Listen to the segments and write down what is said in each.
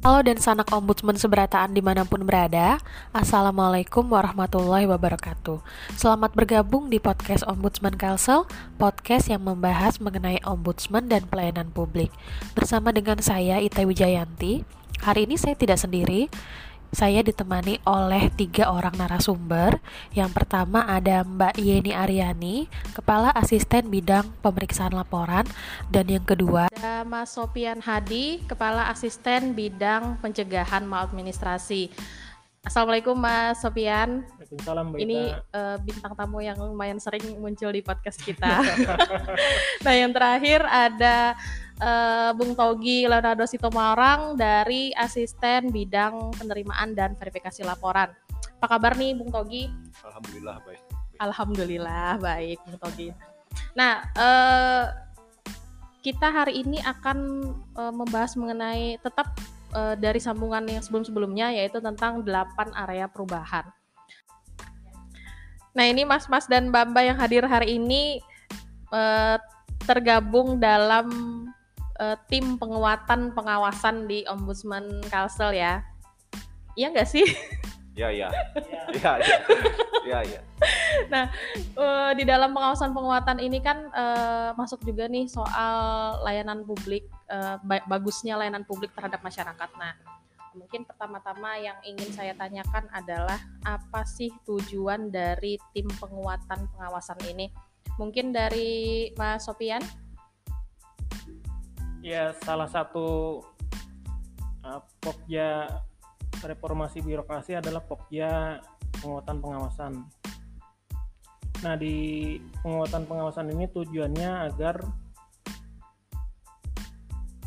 Halo dan sanak ombudsman seberataan di mana pun berada Assalamualaikum warahmatullahi wabarakatuh. Selamat bergabung di podcast Ombudsman Kalsel Podcast yang membahas mengenai ombudsman dan pelayanan publik. Bersama dengan saya Ita Wijayanti. Hari ini saya tidak sendiri saya ditemani oleh tiga orang narasumber. Yang pertama ada Mbak Yeni Aryani, Kepala Asisten Bidang Pemeriksaan Laporan, dan yang kedua ada Mas Sopian Hadi, Kepala Asisten Bidang Pencegahan Maladministrasi. Assalamualaikum Mas Sopian. Waalaikumsalam Mbak Ini uh, bintang tamu yang lumayan sering muncul di podcast kita. nah yang terakhir ada uh, Bung Togi Leonardo Sitomarang dari asisten bidang penerimaan dan verifikasi laporan. Apa kabar nih Bung Togi? Alhamdulillah baik. Alhamdulillah baik Bung Togi. Nah, uh, kita hari ini akan uh, membahas mengenai tetap uh, dari sambungan yang sebelum-sebelumnya yaitu tentang 8 area perubahan. Nah, ini Mas-mas dan Mbak-mbak yang hadir hari ini uh, tergabung dalam uh, tim penguatan pengawasan di Ombudsman Kalsel ya. Iya nggak sih? Iya iya. Iya iya. Iya iya. Nah, uh, di dalam pengawasan penguatan ini kan uh, masuk juga nih soal layanan publik uh, bagusnya layanan publik terhadap masyarakat. Nah, mungkin pertama-tama yang ingin saya tanyakan adalah apa sih tujuan dari tim penguatan pengawasan ini? Mungkin dari Mas Sopian? ya salah satu uh, pokja reformasi birokrasi adalah pokja penguatan pengawasan. Nah di penguatan pengawasan ini tujuannya agar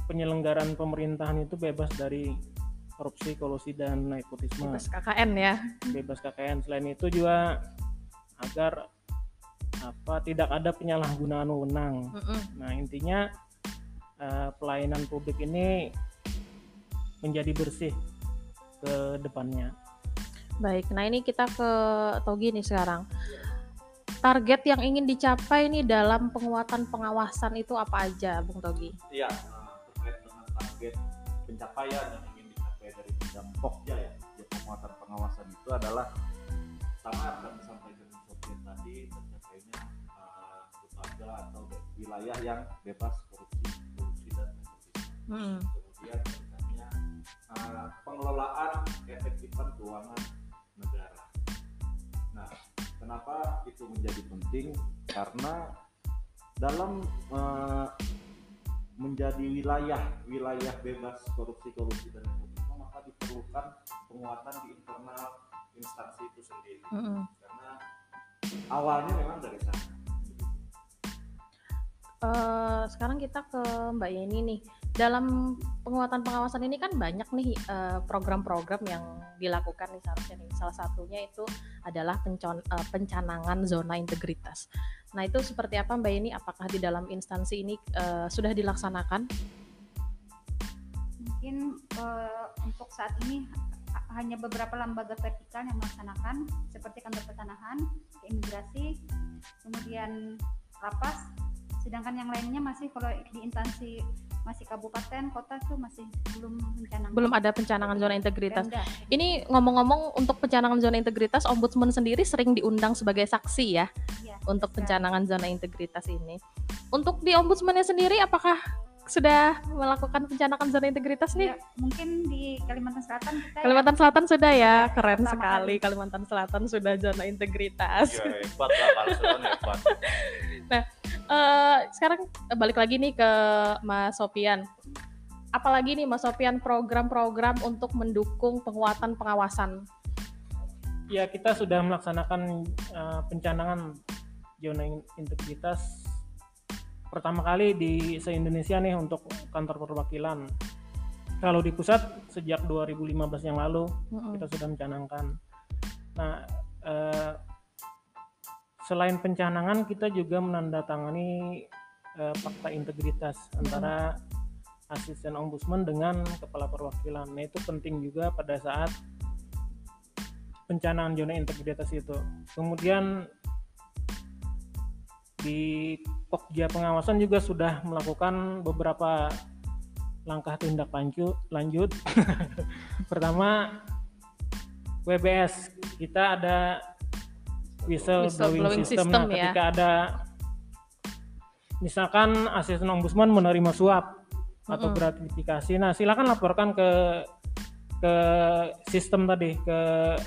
penyelenggaraan pemerintahan itu bebas dari korupsi, kolusi dan nepotisme. Bebas KKN ya. Bebas KKN. Selain itu juga agar apa tidak ada penyalahgunaan wewenang. Mm -mm. Nah intinya uh, pelayanan publik ini menjadi bersih ke depannya. Baik, nah ini kita ke Togi nih sekarang. Target yang ingin dicapai ini dalam penguatan pengawasan itu apa aja, Bung Togi? Iya, target pencapaian yang ingin dicapai dari bidang Pokja ya, ya penguatan pengawasan itu adalah sama akan disampaikan Sofian tadi tercapainya uh, lembaga atau wilayah yang bebas hmm. kemudian misalnya uh, pengelolaan efektifan keuangan negara. Nah, kenapa itu menjadi penting? Karena dalam uh, menjadi wilayah wilayah bebas korupsi korupsi dan nepotisme maka diperlukan penguatan di internal instansi itu sendiri mm -hmm. karena awalnya memang dari sana. Uh, sekarang kita ke Mbak Yeni nih dalam penguatan pengawasan ini kan banyak nih eh, program-program uh, yang dilakukan nih seharusnya nih. Salah satunya itu adalah pencon, uh, pencanangan zona integritas. Nah itu seperti apa Mbak ini? Apakah di dalam instansi ini uh, sudah dilaksanakan? Mungkin uh, untuk saat ini hanya beberapa lembaga vertikal yang melaksanakan seperti kantor pertanahan, keimigrasi, kemudian lapas. Sedangkan yang lainnya masih kalau di instansi masih kabupaten kota tuh masih belum mencanangkan belum ada pencanangan zona integritas Pemda. ini ngomong-ngomong untuk pencanangan zona integritas ombudsman sendiri sering diundang sebagai saksi ya, ya untuk ya. pencanangan zona integritas ini untuk di ombudsmannya sendiri apakah sudah melakukan pencanangan zona integritas nih? Ya, mungkin di Kalimantan Selatan kita ya. Kalimantan ya, Selatan sudah ya, ya keren sekali kali. Kalimantan Selatan sudah zona integritas. Ya, hebat lah hebat. nah, uh, sekarang balik lagi nih ke Mas Sopian. Apalagi nih Mas Sopian program-program untuk mendukung penguatan pengawasan? Ya kita sudah melaksanakan uh, pencanangan zona integritas pertama kali di se-Indonesia nih untuk kantor perwakilan. Kalau di pusat sejak 2015 yang lalu mm -hmm. kita sudah mencanangkan. Nah, uh, selain pencanangan kita juga menandatangani uh, fakta integritas antara asisten ombudsman dengan kepala perwakilan. Nah itu penting juga pada saat pencanangan zona integritas itu. Kemudian di Pokja pengawasan juga sudah melakukan beberapa langkah tindak lanjut lanjut pertama WBS kita ada whistle, blowing Whistleblowing system, system, Nah, ya. ketika ada misalkan asisten ombudsman menerima suap atau Mm-mm. gratifikasi nah silakan laporkan ke ke sistem tadi ke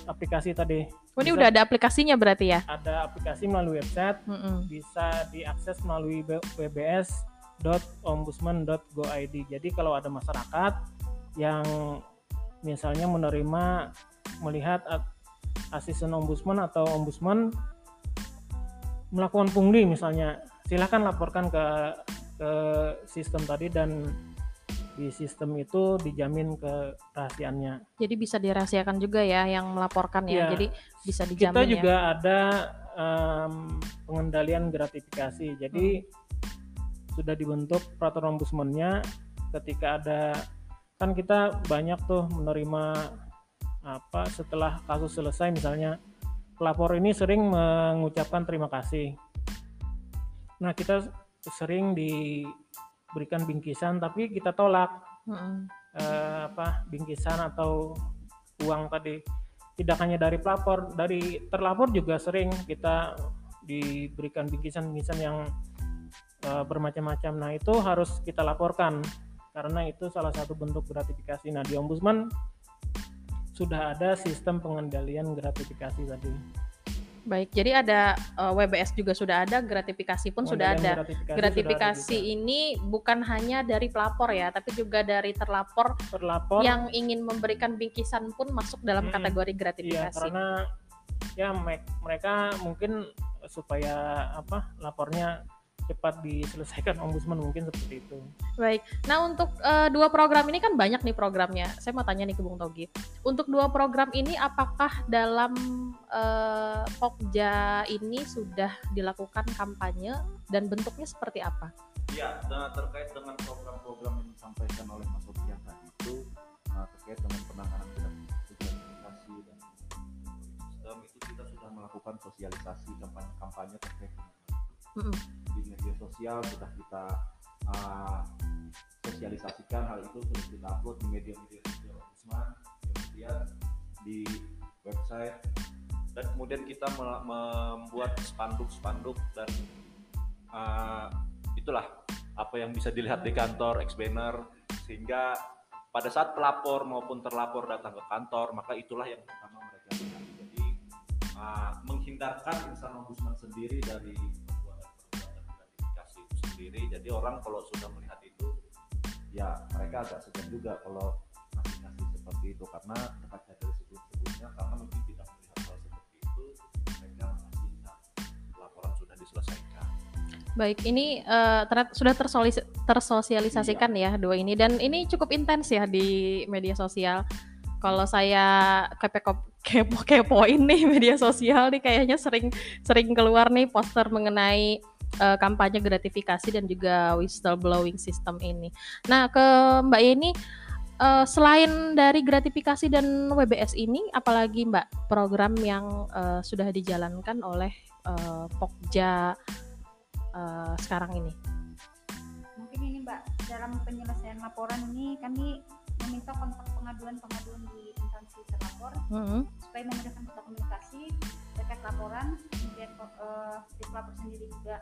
aplikasi tadi Oh, ini Bisa- udah ada aplikasinya berarti ya? ada aplikasi melalui website Mm-mm. bisa diakses melalui b- wbs.ombudsman.go.id. Jadi kalau ada masyarakat yang misalnya menerima melihat asisten ombudsman atau ombudsman melakukan pungli misalnya, silakan laporkan ke ke sistem tadi dan di sistem itu dijamin kerahasiaannya. Jadi bisa dirahasiakan juga ya yang melaporkan ya. Iya. Jadi bisa dijamin kita ya. juga ada em, pengendalian gratifikasi. Jadi sudah dibentuk peraturan ombudsman-nya ketika ada kan kita banyak tuh menerima apa setelah kasus selesai misalnya pelapor ini sering mengucapkan terima kasih. Nah, kita sering diberikan bingkisan tapi kita tolak Mm-mm. eh, apa bingkisan atau uang tadi tidak hanya dari pelapor dari terlapor juga sering kita diberikan bingkisan-bingkisan yang eh, bermacam-macam nah itu harus kita laporkan karena itu salah satu bentuk gratifikasi nah di ombudsman sudah ada sistem pengendalian gratifikasi tadi Baik, jadi ada eh, WBS juga sudah ada, gratifikasi pun sudah ada. gratifikasi, Gratifikasi sudah ada ini bukan hanya dari pelapor ya, tapi juga dari terlapor terlapor yang ingin memberikan bingkisan pun masuk dalam Mm-mm. kategori Iya, gratifikasi. karena ya me- mereka mungkin supaya apa lapornya cepat diselesaikan ombudsman mungkin seperti itu. Baik. Nah, untuk eh, dua program ini kan banyak nih programnya. Saya mau tanya nih ke Bung Togi. Untuk dua program ini apakah dalam eh, Pokja ini sudah dilakukan kampanye dan bentuknya seperti apa? Ya, nah, terkait dengan program-program yang disampaikan oleh Mas Sofian tadi itu nah, terkait dengan penanganan gratifikasi dan sistem itu kita sudah melakukan sosialisasi kampanye-kampanye terkait dengan Mm-mm. di media sosial sudah kita uh, sosialisasikan hal itu sudah kita upload di media-media sosial ombudsman kemudian di website dan kemudian kita me- membuat spanduk-spanduk dan uh, itulah apa yang bisa dilihat di kantor ex banner sehingga pada saat pelapor maupun terlapor datang ke kantor maka itulah yang pertama mereka lihat jadi uh, menghindarkan insan ombudsman sendiri dari sendiri. Jadi orang kalau sudah melihat itu ya mereka agak segan juga kalau ngasih-ngasih seperti itu. Karena dekatnya dari sebelum-sebelumnya karena mungkin tidak melihat hal seperti itu mereka saat laporan sudah diselesaikan. Baik, ini eh, ternyata sudah tersolis- tersosialisasikan ya dua ini. Dan ini cukup intens ya di media sosial. Kalau saya kepo kepo nih media sosial nih kayaknya sering sering keluar nih poster mengenai eh, kampanye gratifikasi dan juga whistleblowing system ini. Nah, ke Mbak Yeni eh, selain dari gratifikasi dan WBS ini apalagi Mbak program yang eh, sudah dijalankan oleh eh, Pokja eh, sekarang ini. Mungkin ini Mbak, dalam penyelesaian laporan ini kami meminta kontak pengaduan-pengaduan di instansi terlapor Mm-mm. supaya memudahkan kita komunikasi terkait laporan, kemudian si pelapor sendiri juga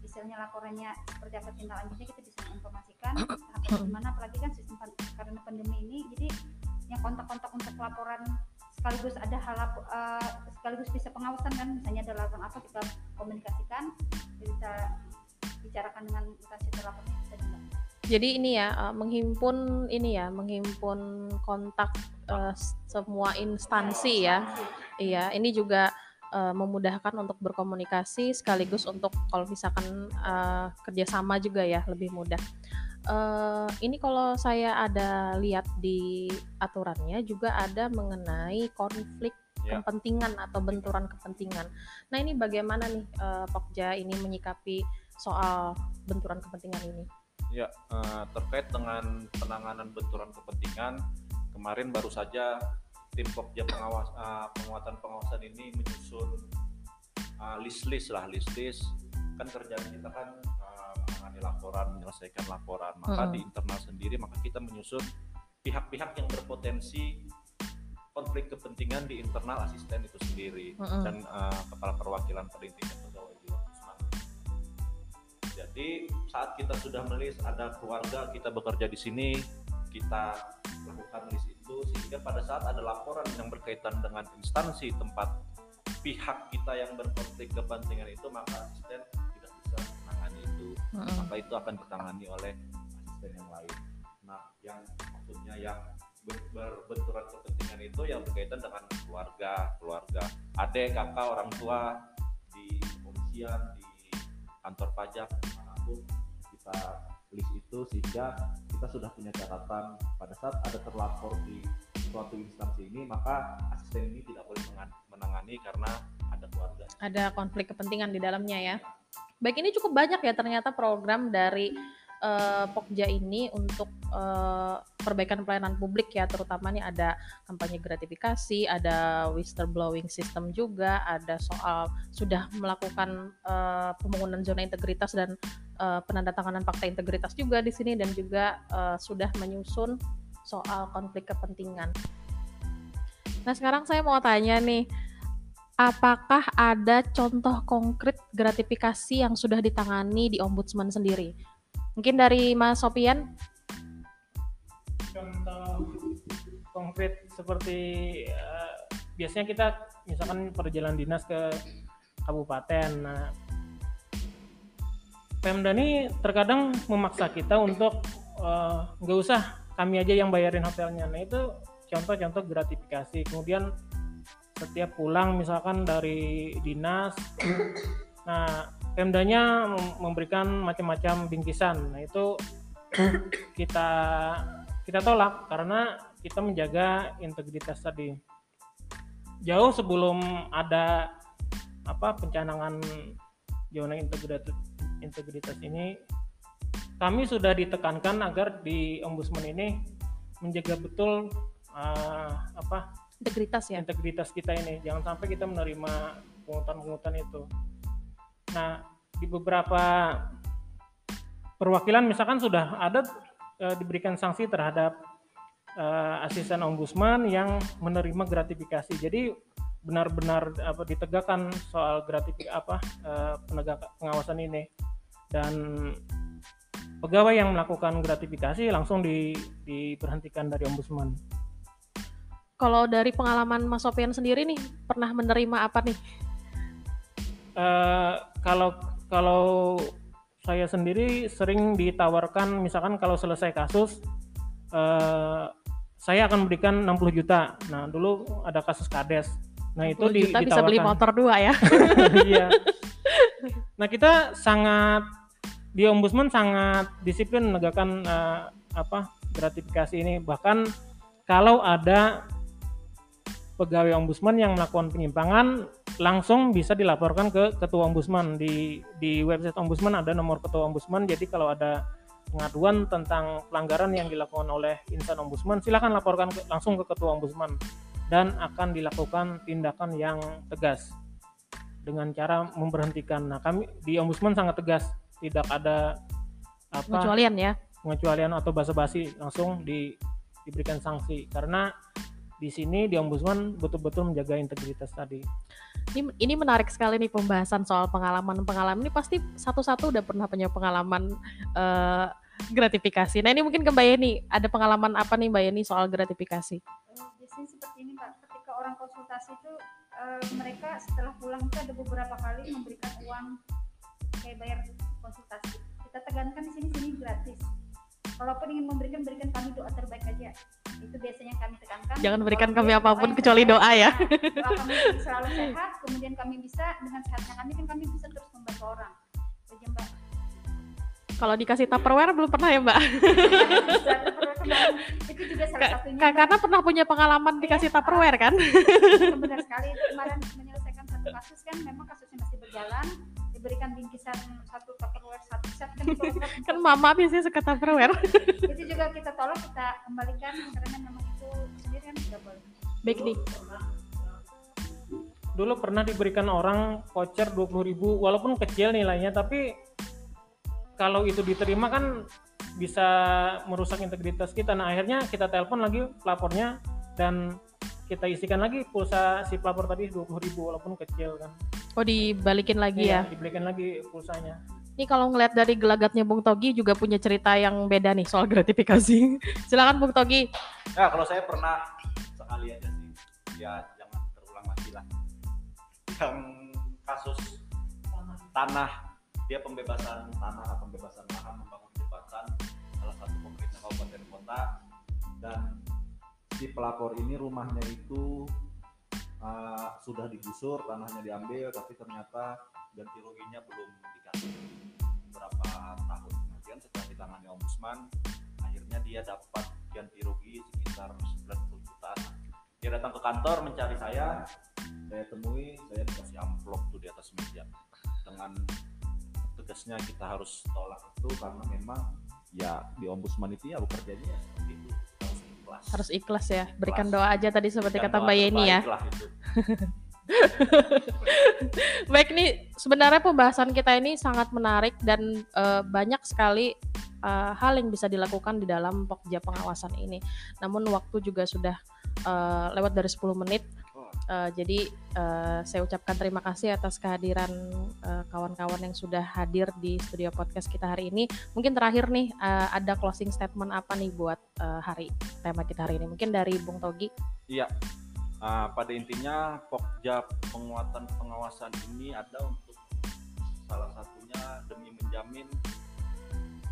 misalnya laporannya seperti apa tindak lanjutnya kita bisa menginformasikan tahapnya gimana apalagi kan sistem karena pandemi ini jadi yang kontak-kontak untuk laporan sekaligus ada hal eh, sekaligus bisa pengawasan kan misalnya ada laporan apa kita komunikasikan bisa bicarakan dengan instansi terlapornya bisa juga Jadi ini ya eh, menghimpun ini ya menghimpun kontak s- semua instansi ya. Iya, ini juga eh, memudahkan untuk berkomunikasi sekaligus untuk kalau misalkan eh, kerjasama juga ya lebih mudah. Eh, ini kalau saya ada lihat di aturannya juga ada mengenai konflik Ya. kepentingan atau benturan kepentingan. Nah ini bagaimana nih eh, Pokja ini menyikapi soal benturan kepentingan ini? Ya, eh, terkait dengan penanganan benturan kepentingan, kemarin baru saja tim Pokja pengawas eh, penguatan pengawasan ini menyusun eh, list-list lah, list-list. Kan kerjaan kita kan menangani menangani laporan, menyelesaikan laporan. Maka Mm-mm. di internal sendiri maka kita menyusun pihak-pihak yang berpotensi konflik kepentingan di internal asisten itu sendiri Mm-mm. dan eh, kepala perwakilan intinya pegawai di Ombudsman. Jadi saat kita sudah melis ada keluarga kita bekerja di sini, kita lakukan list itu sehingga pada saat ada laporan yang berkaitan dengan instansi tempat pihak kita yang berkonflik kepentingan itu maka asisten tidak bisa menangani itu Mm-mm. maka itu akan ditangani oleh asisten yang lain. Nah, yang maksudnya yang ber- berbenturan kepentingan itu yang berkaitan dengan keluarga, keluarga, adik, kakak, orang tua di kepolisian, di kantor pajak, di mana pun kita list itu sehingga kita sudah punya catatan pada saat ada terlapor di suatu instansi ini maka asisten ini tidak boleh menangani karena ada keluarga. ada konflik kepentingan di dalamnya ya. Baik ini cukup banyak ya ternyata program dari eh, Pokja ini untuk eh, perbaikan pelayanan publik ya terutama nih ada kampanye gratifikasi, ada whistleblowing system juga, ada soal sudah melakukan eh, pembangunan zona integritas dan eh, penandatanganan fakta integritas juga di sini dan juga eh, sudah menyusun soal konflik kepentingan. Nah sekarang saya mau tanya nih, apakah ada contoh konkret gratifikasi yang sudah ditangani di ombudsman sendiri? Mungkin dari Mas Sopian? contoh konkret seperti eh, biasanya kita misalkan perjalanan dinas ke kabupaten. Nah Pemda ini terkadang memaksa kita untuk eh, nggak usah kami aja yang bayarin hotelnya. Nah itu contoh-contoh gratifikasi. Kemudian setiap pulang misalkan dari dinas. Nah Pemdanya mem- memberikan macam-macam bingkisan. Nah itu kita kita tolak karena kita menjaga integritas tadi. Jauh sebelum ada apa pencanangan zona integritas integritas ini kami sudah ditekankan agar di ombudsman ini menjaga betul eh, apa Integritas ya? integritas kita ini. Jangan sampai kita menerima pungutan-pungutan itu. Nah di beberapa perwakilan misalkan sudah ada eh, diberikan sanksi terhadap eh, asisten ombudsman yang menerima gratifikasi. Jadi benar-benar apa ditegakkan soal gratifik apa eh, penegak pengawasan ini. Dan pegawai yang melakukan gratifikasi langsung di, diberhentikan dari ombudsman. Kalau dari pengalaman Mas Sopian sendiri nih, pernah menerima apa nih? Eh, kalau kalau saya sendiri sering ditawarkan misalkan kalau selesai kasus eh, saya akan berikan 60 juta. Nah, dulu ada kasus Kades. Nah, itu 10 di, juta bisa beli ditawarkan. motor dua ya? Iya. Nah, kita sangat di ombudsman sangat disiplin menegakkan eh, apa gratifikasi ini. Bahkan kalau ada pegawai ombudsman yang melakukan penyimpangan langsung bisa dilaporkan ke ketua ombudsman. Di di website ombudsman ada nomor ketua ombudsman. Jadi kalau ada pengaduan tentang pelanggaran yang dilakukan oleh insan ombudsman silakan laporkan ke- langsung ke ketua ombudsman dan akan dilakukan tindakan yang tegas dengan cara memberhentikan. Nah kami di ombudsman sangat tegas. Tidak ada apa Pengecualian ya? pengecualian atau basa-basi langsung di, diberikan sanksi. Karena di sini di ombudsman betul-betul menjaga integritas tadi. Ini, ini menarik sekali nih pembahasan soal pengalaman-pengalaman. Ini pasti satu-satu udah pernah punya pengalaman eh, gratifikasi. Nah ini mungkin ke Mbak Yeni, ada pengalaman apa nih Mbak Yeni soal gratifikasi? Eh, biasanya seperti ini Pak, ketika orang konsultasi itu eh, mereka setelah pulang itu ada beberapa kali memberikan uang kayak bayar konsultasi. Kita tegankan di sini sini gratis. Kalaupun ingin memberikan berikan kami doa terbaik aja. Itu biasanya kami tekankan. Jangan berikan kami apa pun kecuali doa ya. doa kami selalu sehat, kemudian kami bisa dengan sehatnya kami kan kami bisa terus membantu orang. Itu aja Mbak. Kalau dikasih Tupperware belum pernah ya Mbak? Kemarin itu juga salah satunya. karena pernah punya pengalaman dikasih Tupperware kan? benar sekali kemarin menyelesaikan satu kasus kan memang kasusnya masih berjalan diberikan bingkisan satu tupperware satu set kan kan mama biasanya suka Tupperware. itu juga kita tolong kita kembalikan karena memang itu sendiri kan tidak boleh Baik nih. Dulu pernah diberikan orang voucher 20.000 walaupun kecil nilainya tapi kalau itu diterima kan bisa merusak integritas kita. Nah akhirnya kita telepon lagi pelapornya dan kita isikan lagi pulsa si pelapor tadi 20.000 walaupun kecil kan. Oh dibalikin lagi ya? Iya, dibelikan lagi pulsanya. Ini kalau ngeliat dari gelagatnya Bung Togi juga punya cerita yang beda nih soal gratifikasi. Silakan Bung Togi. Ya kalau saya pernah sekali aja sih. Ya jangan terulang lagi lah. Yang kasus tanah dia pembebasan tanah atau pembebasan lahan membangun jembatan salah satu pemerintah kabupaten kota dan si pelapor ini rumahnya itu uh, sudah digusur tanahnya diambil tapi ternyata ganti ruginya belum dikasih berapa tahun. Kemudian setelah ditangani ombudsman akhirnya dia dapat ganti rugi sekitar 90 jutaan dia datang ke kantor mencari saya. Saya temui saya dikasih amplop tuh di atas meja. Dengan tegasnya kita harus tolak itu karena memang ya di ombudsman itu ya bekerjanya ya seperti itu ikhlas Harus ikhlas ya. Berikan Ikhlas. doa aja tadi seperti Dan kata Mbak Yeni ya. Baik nih sebenarnya pembahasan kita ini sangat menarik dan eh, banyak sekali eh, hal yang bisa dilakukan di dalam pokja pengawasan ini. Namun waktu juga sudah eh, lewat dari 10 menit. Eh, jadi eh, saya ucapkan terima kasih atas kehadiran eh, kawan-kawan yang sudah hadir di studio podcast kita hari ini. Mungkin terakhir nih eh, ada closing statement apa nih buat eh, hari tema kita hari ini? Mungkin dari Bung Togi. Iya. Ah, pada intinya Pokja penguatan pengawasan ini ada untuk salah satunya demi menjamin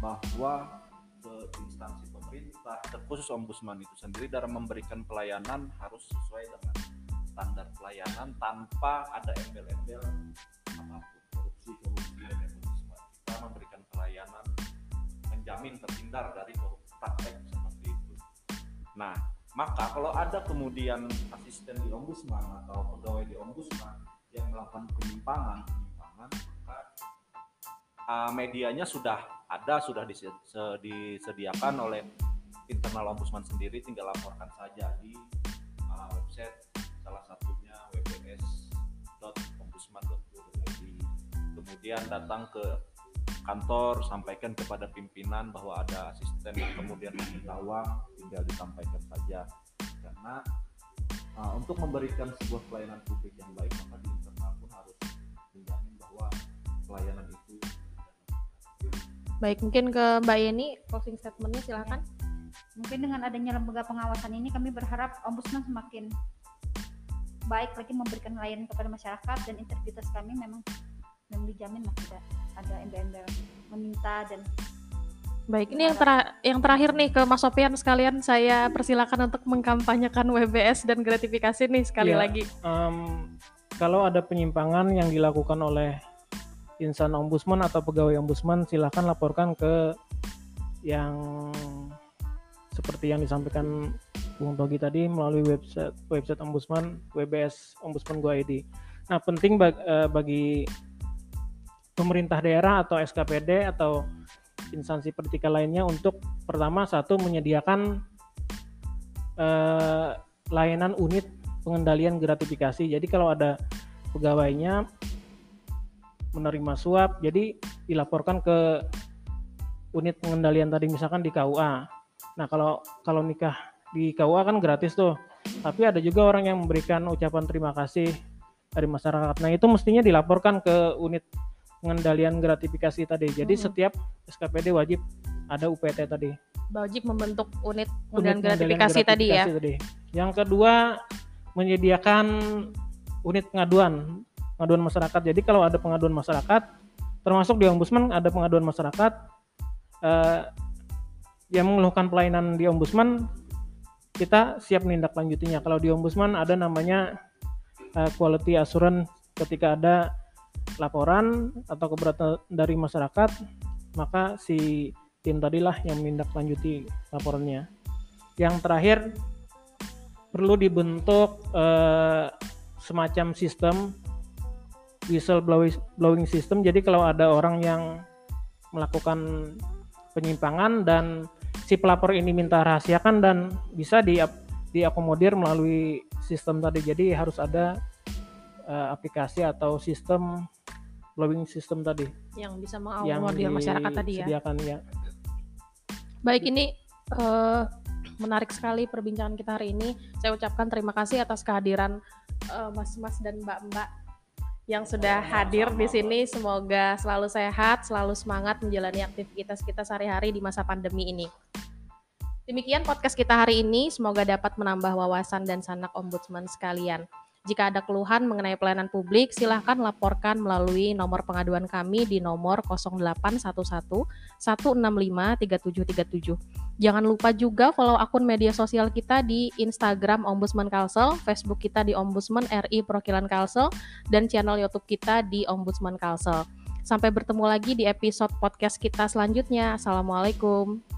bahwa ke instansi pemerintah terkhusus ombudsman itu sendiri dalam memberikan pelayanan harus sesuai dengan standar pelayanan tanpa ada embel-embel apa pun. Korupsi dan ombudsman kita memberikan pelayanan menjamin terhindar dari korupsi praktek seperti itu. Nah maka kalau ada kemudian asisten di ombudsman atau pegawai di ombudsman yang melakukan penyimpangan penyimpangan maka uh, medianya sudah ada sudah dise- se- disediakan oleh internal ombudsman sendiri tinggal laporkan saja di uh, website kemudian datang ke kantor sampaikan kepada pimpinan bahwa ada asisten yang kemudian meminta uang tinggal disampaikan saja karena uh, untuk memberikan sebuah pelayanan publik yang baik maka di internal pun harus menjamin bahwa pelayanan itu Baik, mungkin ke Mbak Yeni closing statementnya silakan. Mungkin dengan adanya lembaga pengawasan ini kami berharap ombudsman semakin baik lagi memberikan layanan kepada masyarakat dan integritas kami memang memang dijamin lah tidak ada embel-embel meminta dan Baik, ini yang, tera- yang terakhir nih ke Mas Sofian sekalian saya persilakan untuk mengkampanyekan WBS dan gratifikasi nih sekali Iya. lagi. Em, kalau ada penyimpangan yang dilakukan oleh insan ombudsman atau pegawai ombudsman silahkan laporkan ke yang seperti yang disampaikan Bung Togi tadi melalui website website ombudsman WBS Ombudsman Go ID. Nah penting bag- eh, bagi pemerintah daerah atau SKPD atau instansi vertikal lainnya untuk pertama satu menyediakan eh, layanan unit pengendalian gratifikasi. Jadi kalau ada pegawainya menerima suap, jadi dilaporkan ke unit pengendalian tadi misalkan di KUA. Nah kalau kalau nikah di KUA kan gratis tuh, tapi ada juga orang yang memberikan ucapan terima kasih dari masyarakat. Nah itu mestinya dilaporkan ke unit pengendalian gratifikasi tadi. Jadi Hmm. setiap SKPD wajib ada UPT tadi. Wajib membentuk unit Unit pengendalian pengendalian gratifikasi tadi ya. gratifikasi tadi. Yang kedua menyediakan unit pengaduan pengaduan masyarakat. Jadi kalau ada pengaduan masyarakat, termasuk di ombudsman ada pengaduan masyarakat eh, yang mengeluhkan pelayanan di ombudsman, kita siap menindaklanjutinya. Kalau di ombudsman ada namanya eh, quality assurance ketika ada laporan atau keberatan dari masyarakat, maka si tim tadilah yang menindaklanjuti laporannya. Yang terakhir perlu dibentuk eh, semacam sistem whistle blowing, blowing system. Jadi kalau ada orang yang melakukan penyimpangan dan si pelapor ini minta rahasiakan dan bisa di diakomodir melalui sistem tadi. Jadi harus ada eh, aplikasi atau sistem lobbying system tadi yang bisa mengakomodir masyarakat tadi ya. ya. Baik ini eh, menarik sekali perbincangan kita hari ini. Saya ucapkan terima kasih atas kehadiran eh, mas-mas dan mbak-mbak yang sudah hadir di sini. Semoga selalu sehat, selalu semangat menjalani aktivitas kita sehari-hari di masa pandemi ini. Demikian podcast kita hari ini. Semoga dapat menambah wawasan dan sanak ombudsman sekalian. Jika ada keluhan mengenai pelayanan publik, silahkan laporkan melalui nomor pengaduan kami di nomor 0811 165 3737. Jangan lupa juga follow akun media sosial kita di Instagram Ombudsman Kalsel, Facebook kita di Ombudsman RI Perwakilan Kalsel, dan channel YouTube kita di Ombudsman Kalsel. Sampai bertemu lagi di episode podcast kita selanjutnya. Assalamualaikum.